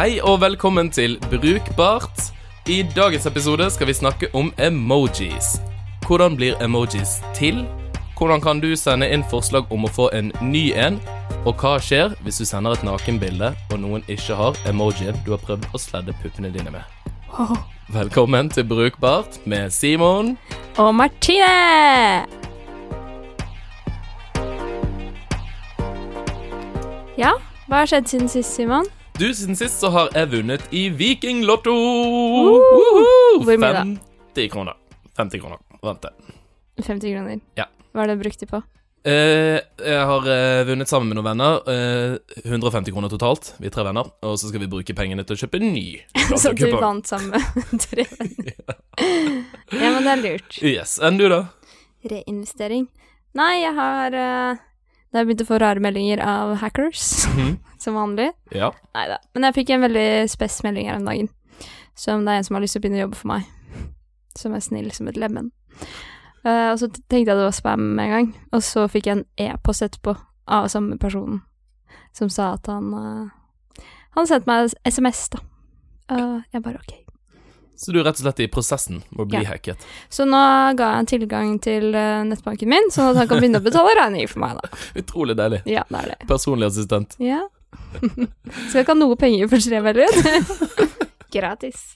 Hei og velkommen til Brukbart. I dagens episode skal vi snakke om emojis. Hvordan blir emojis til? Hvordan kan du sende inn forslag om å få en ny en? Og hva skjer hvis du sender et nakenbilde og noen ikke har emojien du har prøvd å sledde puppene dine med? Velkommen til Brukbart med Simon. Og Martine! Ja, hva har skjedd siden sist, Simon? Du, Siden sist så har jeg vunnet i Vikinglotto. Hvor mye da? 50 kroner. 50 kroner vant jeg. 50 kroner. Ja. Hva har du brukt de på? Eh, jeg har eh, vunnet sammen med noen venner. Eh, 150 kroner totalt, vi er tre venner. Og så skal vi bruke pengene til å kjøpe ny. Så du vant sammen med tre venner. Ja, men det er lurt. Yes. Enn du, da? Reinvestering. Nei, jeg har uh, Da jeg begynte å få rare meldinger av hackers, Mhm. som vanlig. Ja. Nei da. Men jeg fikk en veldig spess melding her om dagen. Som det er en som har lyst til å begynne å jobbe for meg. Som er snill som et lemen. Uh, og så tenkte jeg det var spam med en gang. Og så fikk jeg en e-post etterpå av samme personen som sa at han uh, Han sendte meg SMS, da. Uh, jeg bare ok. Så du er rett og slett i prosessen med å bli Ja. hacket. Så nå ga jeg tilgang til eh, nettbanken min, sånn at han kan begynne å betale regninger for meg, da. Utrolig deilig. Ja, det er det. Personlig assistent. Ja. Skal ikke ha noe penger for tre meldinger. Gratis.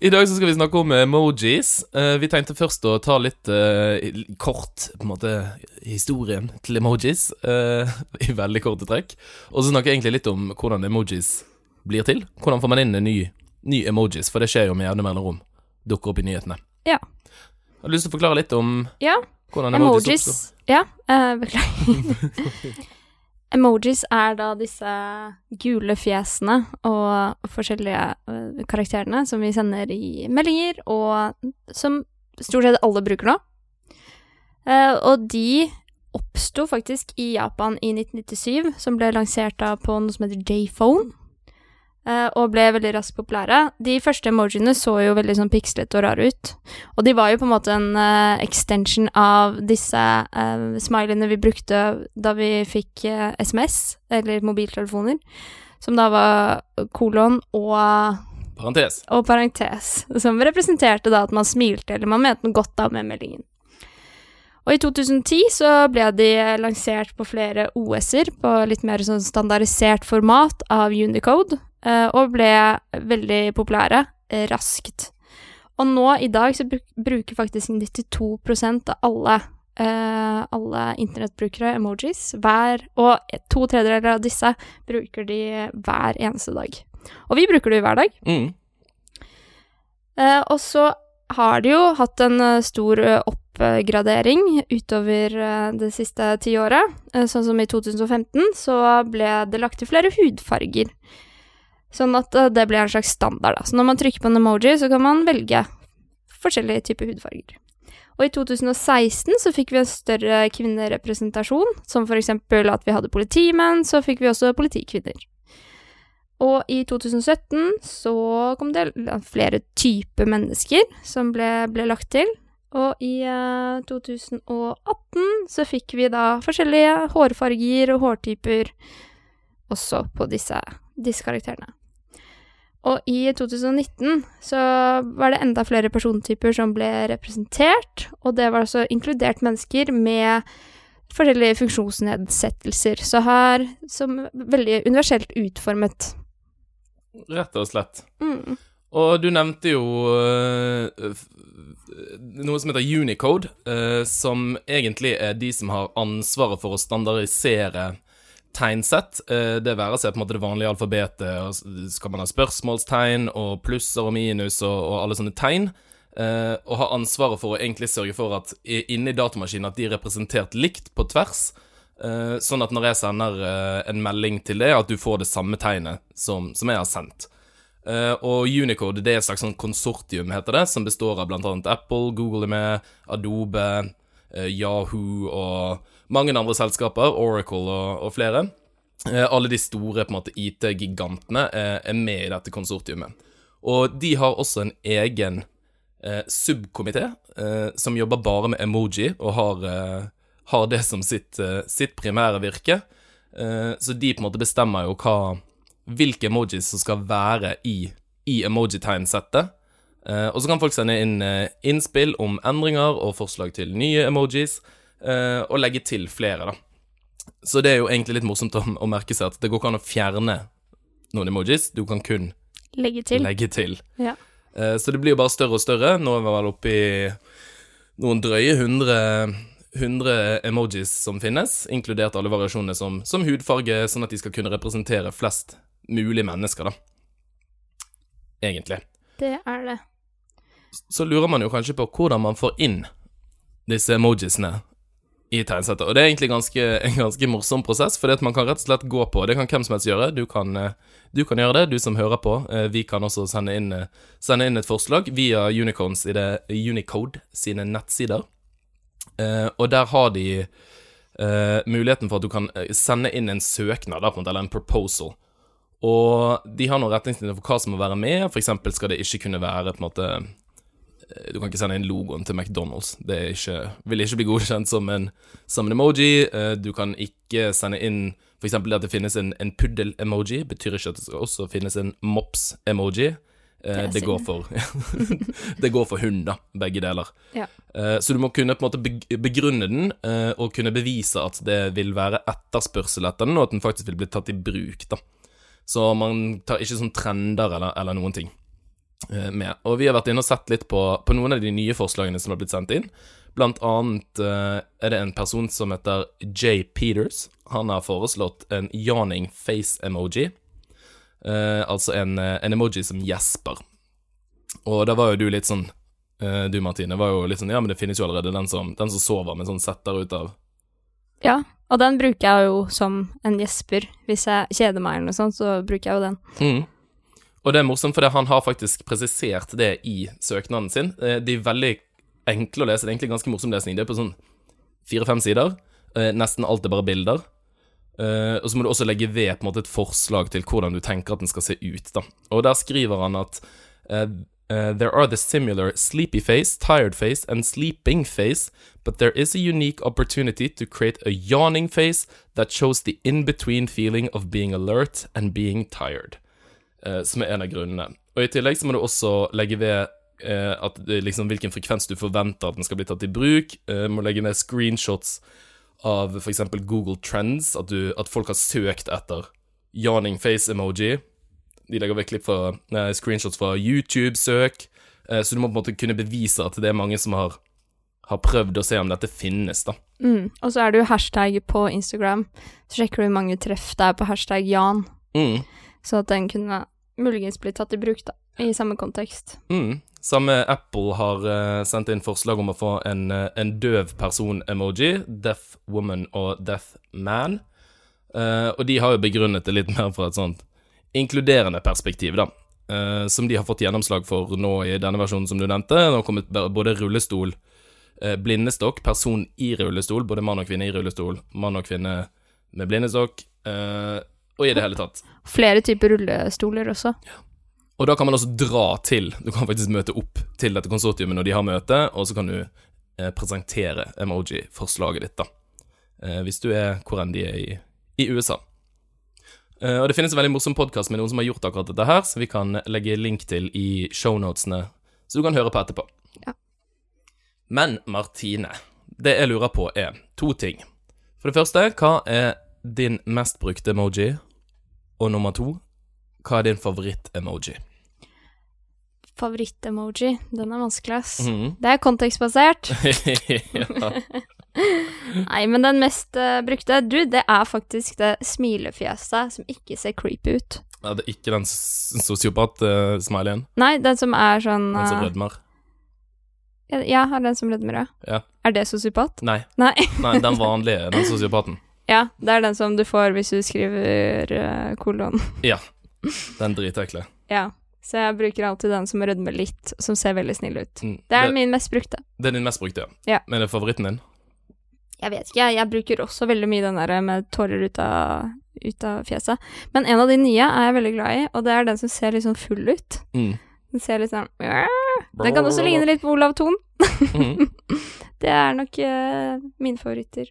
I dag så skal vi snakke om emojis. Eh, vi tenkte først å ta litt eh, kort på en måte historien til emojis. I veldig korte trekk. Og så snakke egentlig litt om hvordan emojis blir til. Hvordan får man inn en ny, ny emojis, for det skjer jo med jevne mellomrom. Dukker opp i nyhetene. Ja. Har du lyst til å forklare litt om Ja, hvordan emojis, emojis oppstår? Ja, uh, beklager. emojis er da disse gule fjesene og forskjellige eh, karakterene som vi sender i meldinger, og som stort sett alle bruker nå. Uh, og de oppsto faktisk i Japan i 1997, som ble lansert da på noe som heter J-phone. Eh, og ble veldig raskt populære. De første emojiene så jo veldig sånn pikslete og rare ut. Og de var jo på en måte en uh, extension av disse uh, smileyene vi brukte da vi fikk uh, SMS, eller mobiltelefoner, som da var kolon og, Parentes. og parentes, som representerte da at man smilte, eller man mente noe godt da med meldingen. Og i 2010 så ble de lansert på flere OS-er, på litt mer sånn standardisert format av Unicode, eh, og ble veldig populære eh, raskt. Og nå i dag så bruker faktisk 92% av alle, eh, alle internettbrukere emojis hver, og to tredjedeler av disse bruker de hver eneste dag. Og vi bruker det hver dag. Mm. Eh, og så har de jo hatt en eh, stor eh, oppgradering utover eh, det siste tiåret. Sånn som i 2015 så ble det lagt til flere hudfarger. Sånn at eh, det blir en slags standard, da. Så når man trykker på en emoji, så kan man velge forskjellige typer hudfarger. Og i 2016 så fikk vi en større kvinnerepresentasjon, som for eksempel at vi hadde politimenn, så fikk vi også politikvinner. Og i 2017 så kom det flere typer mennesker som ble, ble lagt til. Og i eh, 2018 så fikk vi da forskjellige hårfarger og hårtyper også på disse, disse karakterene. Og i 2019 så var det enda flere persontyper som ble representert, og det var altså inkludert mennesker med forskjellige funksjonsnedsettelser, så her som veldig universelt utformet. Rett og slett. Mm. Og du nevnte jo øh, noe som heter Unicode, øh, som egentlig er de som har ansvaret for å standardisere tegnsett. Øh, det være seg på en måte det vanlige alfabetet, og skal man ha spørsmålstegn og plusser og minus og, og alle sånne tegn. og ha ansvaret for å egentlig sørge for at inni datamaskinen at de er representert likt på tvers. øh, sånn at når jeg sender en melding til det, at du får det samme tegnet som, som jeg har sendt. Eh, og Unicode det er et slags sånn konsortium, heter det, som består av annet Apple, Google er med, Adobe, eh, Yahoo og mange andre selskaper, Oracle og, og flere. Eh, alle de store IT-gigantene er, er med i dette konsortiumet. Og de har også en egen eh, subkomité eh, som jobber bare med emoji, og har, eh, har det som sitt, eh, sitt primære virke. Eh, så de på en måte bestemmer jo hva hvilke emojis som skal være i, i emoji-tegnsettet. Eh, og så kan folk sende inn eh, innspill om endringer og forslag til nye emojis, eh, og legge til flere, da. Så det er jo egentlig litt morsomt å, å merke seg at det går ikke an å fjerne noen emojis, du kan kun Legge til. legge til. Ja. Eh, så det blir jo bare større og større. Nå er vi vel oppe i noen drøye 100, 100 emojis som finnes, inkludert alle variasjonene som, som hudfarge, sånn at de skal kunne representere flest mulig mennesker, da. Egentlig. Det er det. Så lurer man jo kanskje på hvordan man får inn disse emojisene i tegnsettet. Og det er egentlig ganske, en ganske morsom prosess, at man kan rett og slett gå på Det kan hvem som helst gjøre. Du kan, eh, du kan gjøre det, du som hører på. Eh, Vi kan også sende inn, eh, sende inn et forslag via Unicorns i det, Unicode sine nettsider. Og der har de muligheten for at du kan sende inn en søknad, eller en proposal. Og de har noen retningslinjer for hva som må være med. For eksempel skal det ikke kunne være på en måte Du kan ikke sende inn logoen til McDonald's. Det ikke, vil ikke bli godkjent som en, som en emoji. Eh, Du kan ikke sende inn eksempel at det finnes en, en puddel-emoji, betyr ikke at det skal også finnes en mops-emoji. Eh, Det Det går for Det går for hund, da, begge deler. Ja. Eh, Så du må kunne på en måte begrunne den, eh, og kunne bevise at det vil være etterspørsel etter den, og at den faktisk vil bli tatt i bruk, da. Så man tar ikke sånn trender eller, eller noen ting eh, med. Og vi har vært inne og sett litt på, på noen av de nye forslagene som har blitt sendt inn. Blant annet uh, er det en person som heter Jay Peters. Han har foreslått en yawning face-emoji. Uh, altså en, eh, en emoji som gjesper. Og da var jo du litt sånn uh, Du, Martine, var jo litt sånn Ja, men det finnes jo allerede den som, den som sover med sånn setter ut av Ja, og den bruker jeg jo som en gjesper. Hvis jeg kjeder meg eller noe sånt, så bruker jeg jo den. Mm. Og det er morsomt, fordi han har faktisk presisert det i søknaden sin. Eh, De er veldig enkle å lese. Det er egentlig ganske morsom lesning. Det er på sånn fire-fem sider. Eh, Nesten alt er bare bilder. Eh, og så må du også legge ved på en måte et forslag til hvordan du tenker at den skal se ut. da. Og der skriver han at Uh, There are the similar sleepy face, tired face and sleeping face, but there is a unique opportunity to create a yawning face that shows the in-between feeling of being alert and being tired som er en av grunnene. Og I tillegg så må du også legge ved eh, at liksom, hvilken frekvens du forventer at den skal bli tatt i bruk. Eh, må legge med screenshots av f.eks. Google Trends, at, du, at folk har søkt etter yawning face-emoji. De legger ved klipp fra, nei, screenshots fra YouTube-søk, eh, så du må på en måte kunne bevise at det er mange som har, har prøvd å se om dette finnes, da. Mm. Og så er det jo hashtag på Instagram. Så sjekker du hvor mange treff det er på hashtag Jan, Mm. Så at den kunne muligens bli tatt i bruk, da, i samme kontekst. Mm. Samme Apple har uh, sendt inn forslag om å få en, uh, en døv person-emoji. Deaf woman og deaf man. uh, og de har jo begrunnet det litt mer fra et sånt inkluderende perspektiv, da. som de har fått gjennomslag for nå i denne versjonen som du nevnte. Det har kommet både rullestol, blindestokk, person i rullestol, både mann og kvinne i rullestol, mann og kvinne med blindestokk, og i det hele tatt. Flere typer rullestoler også. Og da kan man også dra til Du kan faktisk møte opp til dette konsortiumet når de har møte, og så kan du eh, presentere emoji-forslaget ditt, da. Eh, hvis du er hvor enn de er i, i USA. Eh, og det finnes en veldig morsom podkast med noen som har gjort akkurat dette her, som vi kan legge link til i shownotene, så du kan høre på etterpå. Ja. Men Martine, det jeg lurer på er to ting. For det første, hva er din mest brukte emoji? Og nummer to, hva er din favoritt-emoji? Favoritt-emoji, den er vanskelig, ass. Mhm. Det er kontekstbasert. Nei, men den mest uh, brukte, du, det er faktisk det smilefjeset som ikke ser creepy ut. ja, det er ikke den sosiopat-smileyen. Nei, den som er sånn Den som eh, rødmer. ja, Ja, den som rødmer, ja. Ja. Er det sosiopat? Nei, Nei. nei, den vanlige, den sosiopaten. Ja, det er den som du får hvis du skriver uh, kolon. Den dritekle. Ja. Så jeg bruker alltid den som rødmer litt, som ser veldig snill ut. Mm. Det er det, min mest brukte. det er din mest brukte, Ja. Men er det favoritten din? Jeg vet ikke, jeg, jeg bruker også veldig mye den der med tårer ut av, ut av fjeset. Men en av de nye er jeg veldig glad i, og det er den som ser litt sånn full ut. Mm. Den ser litt sånn Den kan også ligne litt på Olav Thon. mm. Det er nok uh, mine favoritter.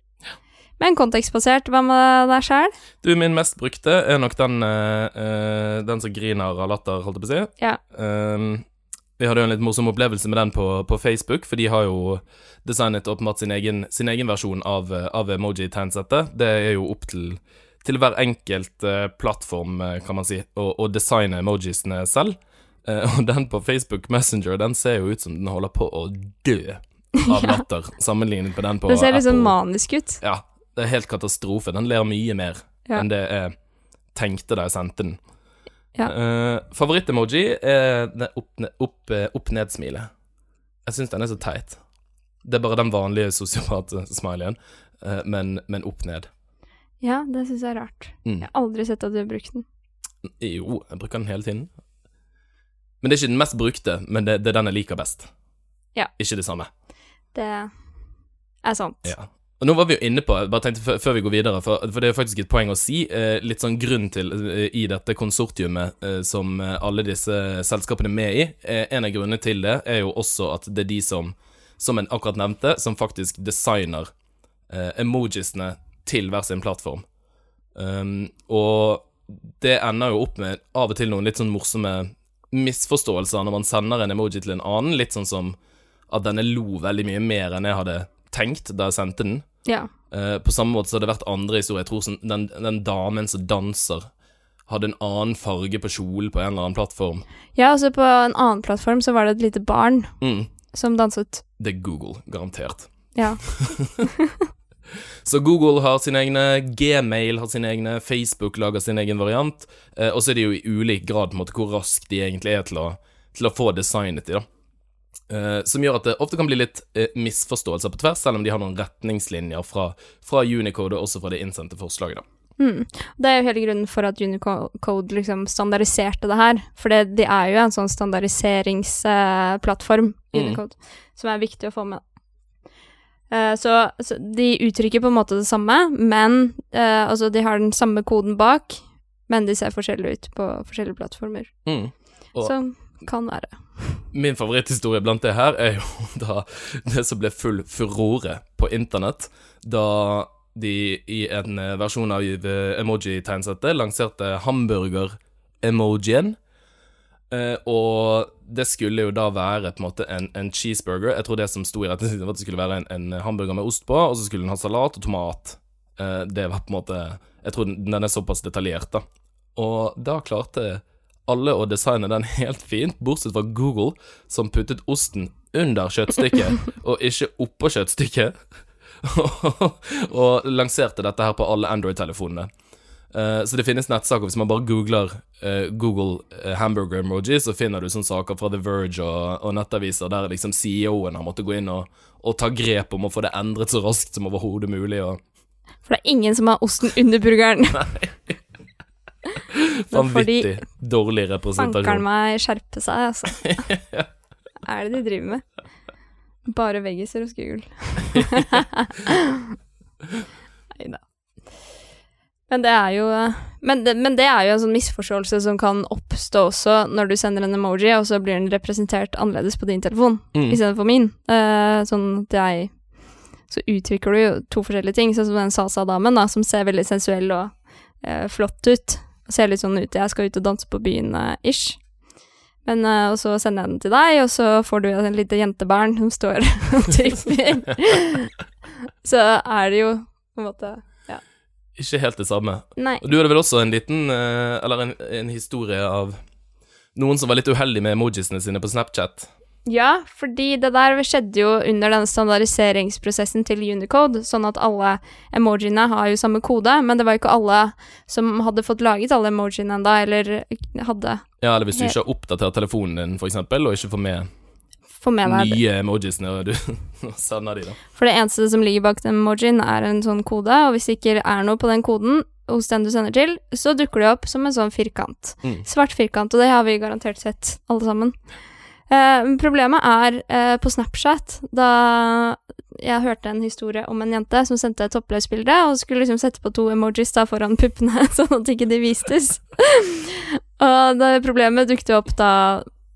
Men kontekstbasert, hva med deg sjæl? Du, min mest brukte er nok den, eh, den som griner av latter, holdt jeg på å si. Ja. Um, vi hadde jo en litt morsom opplevelse med den på, på Facebook, for de har jo designet åpenbart sin egen, sin egen versjon av, av emoji-tegnsettet. Det er jo opp til, til hver enkelt uh, plattform, kan man si, å, å designe emojisene selv. Uh, og den på Facebook Messenger, den ser jo ut som den holder på å dø av Ja. latter, sammenlignet med den på Apple. Det ser litt sånn manisk ut. Ja, det er helt katastrofe. Den ler mye mer Ja. enn det jeg tenkte da jeg sendte den. Ja. Uh, Favoritt-emoji er opp-ned-smilet. Opp, eh, opp-ned-smilet. jeg syns den er så teit. Det er bare den vanlige sosiopat-smileyen, uh, men, men opp-ned. Ja, det syns jeg er rart. Mm. Jeg har aldri sett at du har brukt den. Jo, jeg bruker den hele tiden. Men det er ikke den mest brukte, men det, det er den jeg liker best. Ja. Ikke det samme. Det er sant. Ja. Og nå var vi jo inne på, bare tenkte før vi går videre, for, for det er faktisk et poeng å si, eh, litt sånn grunn til eh, i dette konsortiumet eh, som eh, alle disse selskapene er med i, eh, en av grunnene til det er jo også at det er de som, som en akkurat nevnte, som faktisk designer eh, emojisene til hver sin plattform. Um, og det ender jo opp med av og til noen litt sånn morsomme misforståelser når man sender en emoji til en annen, litt sånn som at denne lo veldig mye mer enn jeg hadde tenkt da jeg sendte den. Ja. Uh, på samme måte så har det vært andre historier. Jeg tror sånn, den, den damen som danser, hadde en annen farge på kjolen på en eller annen plattform. ja, altså på en annen plattform så var det et lite barn Mm, som danset. det er Google, garantert. Ja. Så Google har sine egne, Gmail har sine egne, Facebook lager sin egen variant, eh, og så er det jo i ulik grad på en måte hvor raskt de egentlig er til å, til å få designet de, da. Eh, som gjør at det ofte kan bli litt uh, misforståelser på tvers, selv om de har noen retningslinjer fra, fra Unicode og også fra det innsendte forslaget, da. Mm. Det er jo hele grunnen for at Unicode liksom standardiserte det her. For det, de er jo en sånn standardiseringsplattform, uh, Unicode, som er viktig å få med. Eh, så, så de uttrykker på en måte det samme, men Altså, de har den samme koden bak, men de ser forskjellige ut på forskjellige plattformer. Mm. Og- Så kan være. Min favoritthistorie blant det her er jo da det som ble full furore på internett da de i en eh, versjon av eh, emoji-tegnsettet lanserte hamburger-emojien. Eh, og det skulle jo da være på en måte en, en cheeseburger. Jeg tror det som sto i retningslinjene, var at det skulle være en, en hamburger med ost på, og så skulle den ha salat og tomat. Eh, det var på en måte Jeg tror den, den er såpass detaljert, da. Og da klarte alle å designe den helt fint, bortsett fra Google, som puttet osten under kjøttstykket og ikke oppå kjøttstykket. og lanserte dette her på alle Android-telefonene. Uh, så det finnes nettsaker. Hvis man bare googler uh, Google uh, hamburger emoji, så finner du sånne saker fra The Verge og, og nettaviser der liksom CEO-en har måttet gå inn og, og ta grep om å få det endret så raskt som overhodet mulig. Og For det er ingen som har osten under burgeren. De vanvittig dårlig fankeren representasjon. meg skjerpe seg, altså. Hva er det de driver med? Bare veggiser og skugl. Nei da. Men det er jo men det, men det er jo en sånn misforståelse som kan oppstå også når du sender en emoji, og så blir den representert annerledes på din telefon Mm. istedenfor min. Uh, sånn at jeg Så utvikler du jo to forskjellige ting, sånn som den Sasa-damen, da, som ser veldig sensuell og uh, flott ut. Ser litt sånn ut 'jeg skal ut og danse på byen'-ish. Men, eh, og så sender jeg den til deg, og så får du en lite jentebarn som står og tripper. så er det jo på en måte ja. Ikke helt det samme. Nei. Og du hadde vel også en liten eh, Eller en, en historie av noen som var litt uheldig med emojisene sine på Snapchat. Ja, fordi det der skjedde jo under den standardiseringsprosessen til Unicode, sånn at alle emojiene har jo samme kode, men det var jo ikke alle som hadde fått laget alle emojiene ennå, eller hadde Ja, eller hvis du ikke har oppdatert telefonen din, for eksempel, og ikke får med får med deg nye emojis når du sender de, da. For det eneste som ligger bak den emojien, er en sånn kode, og hvis det ikke er noe på den koden hos den du sender til, så dukker det opp som en sånn firkant. Mm. Svart firkant, og det har vi garantert sett, alle sammen. Eh, problemet er eh, på Snapchat, da jeg hørte en historie om en jente som sendte et toppløsbilde, og skulle liksom sette på to emojis da foran puppene, sånn at ikke de vistes. og det problemet dukket opp da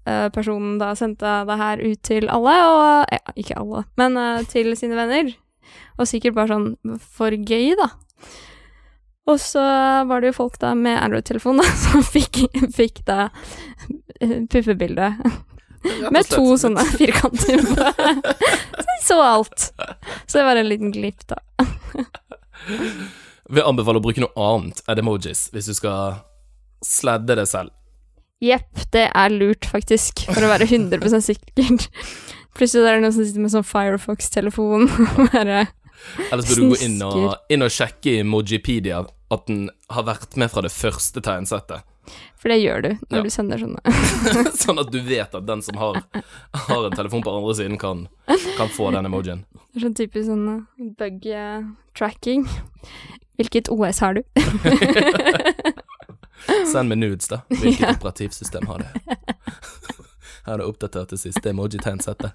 eh, personen da sendte det her ut til alle, og ja, ikke alle, men eh, til sine venner. Og sikkert bare sånn for gøy, da. Og så var det jo folk da med Android-telefon som fikk, fikk da puppebilde Rett og med to sånne firkanter på. Så jeg så alt. Så det var en liten glipp, da. Vil anbefale å bruke noe annet enn emojis hvis du skal sladde det selv. Jepp, det er lurt, faktisk, for å være 100% sikkert. Plutselig er det noen som sitter med sånn Firefox-telefon og bare Ellers burde du gå inn og, inn og sjekke i Mojipedia at den har vært med fra det første tegnsettet. For det gjør du når Ja. du sender sånne. sånn at du vet at den som har, har en telefon på andre siden, kan, kan få den emojien. Det er sånn typisk sånn uh, bug tracking. Hvilket OS har du? Send meg nudes, da. Hvilket Ja. operativsystem har det? Her er det oppdatert det siste emoji-tegnsettet.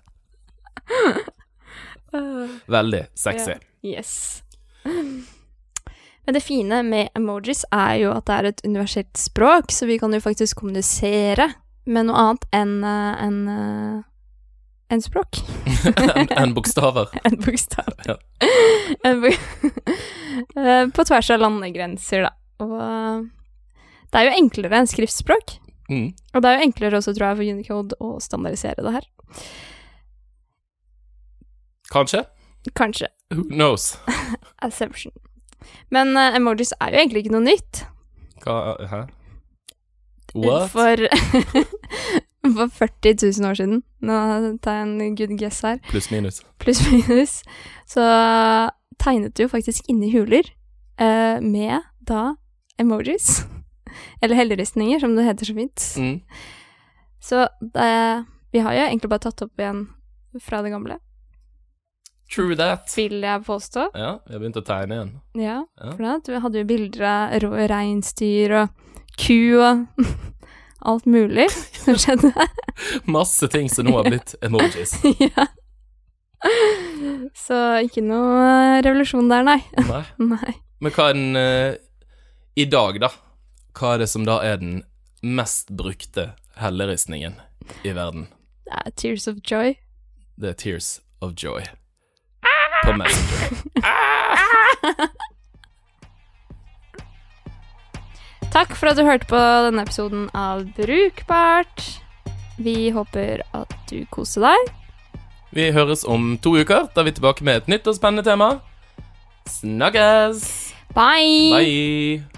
Veldig sexy. Ja. Yes. Men det fine med emojis er jo at det er et universelt språk, så vi kan jo faktisk kommunisere med noe annet enn en, enn, språk. enn en bokstaver. enn bokstaver. Ja. En bo Eh, På tvers av landegrenser, da. Og det er jo enklere enn skriftspråk. Mm. Og det er jo enklere også, tror jeg, for Unicode å standardisere det her. Kanskje? Kanskje. Who knows? Assumption. Men uh, emojis er jo egentlig ikke noe nytt. Hva Hæ? What? For, for 40 000 år siden, nå tar jeg en good guess her, Pluss minus. pluss minus, så tegnet du jo faktisk inni huler uh, med da emojis. Eller helleristninger, som det heter så fint. Mm. Så det, vi har jo egentlig bare tatt opp igjen fra det gamle, True that. vil jeg påstå. Ja, jeg har begynt å tegne igjen. Ja, Ja. for da, vi hadde jo bilder av reinsdyr og ku og alt mulig som skjedde. Masse ting som nå har blitt emojis. ja. Så ikke noe eh, revolusjon der, nei. Nei. nei. Men hva er den uh, I dag, da? Hva er det som da er den mest brukte helleristningen i verden? Det er Tears of Joy. Det er Tears of Joy. På Messenger. Takk for at du hørte på denne episoden av Brukbart. Vi håper at du koser deg. Vi høres om to uker. Da er vi tilbake med et nytt og spennende tema. Snakkes! Bye! Bye!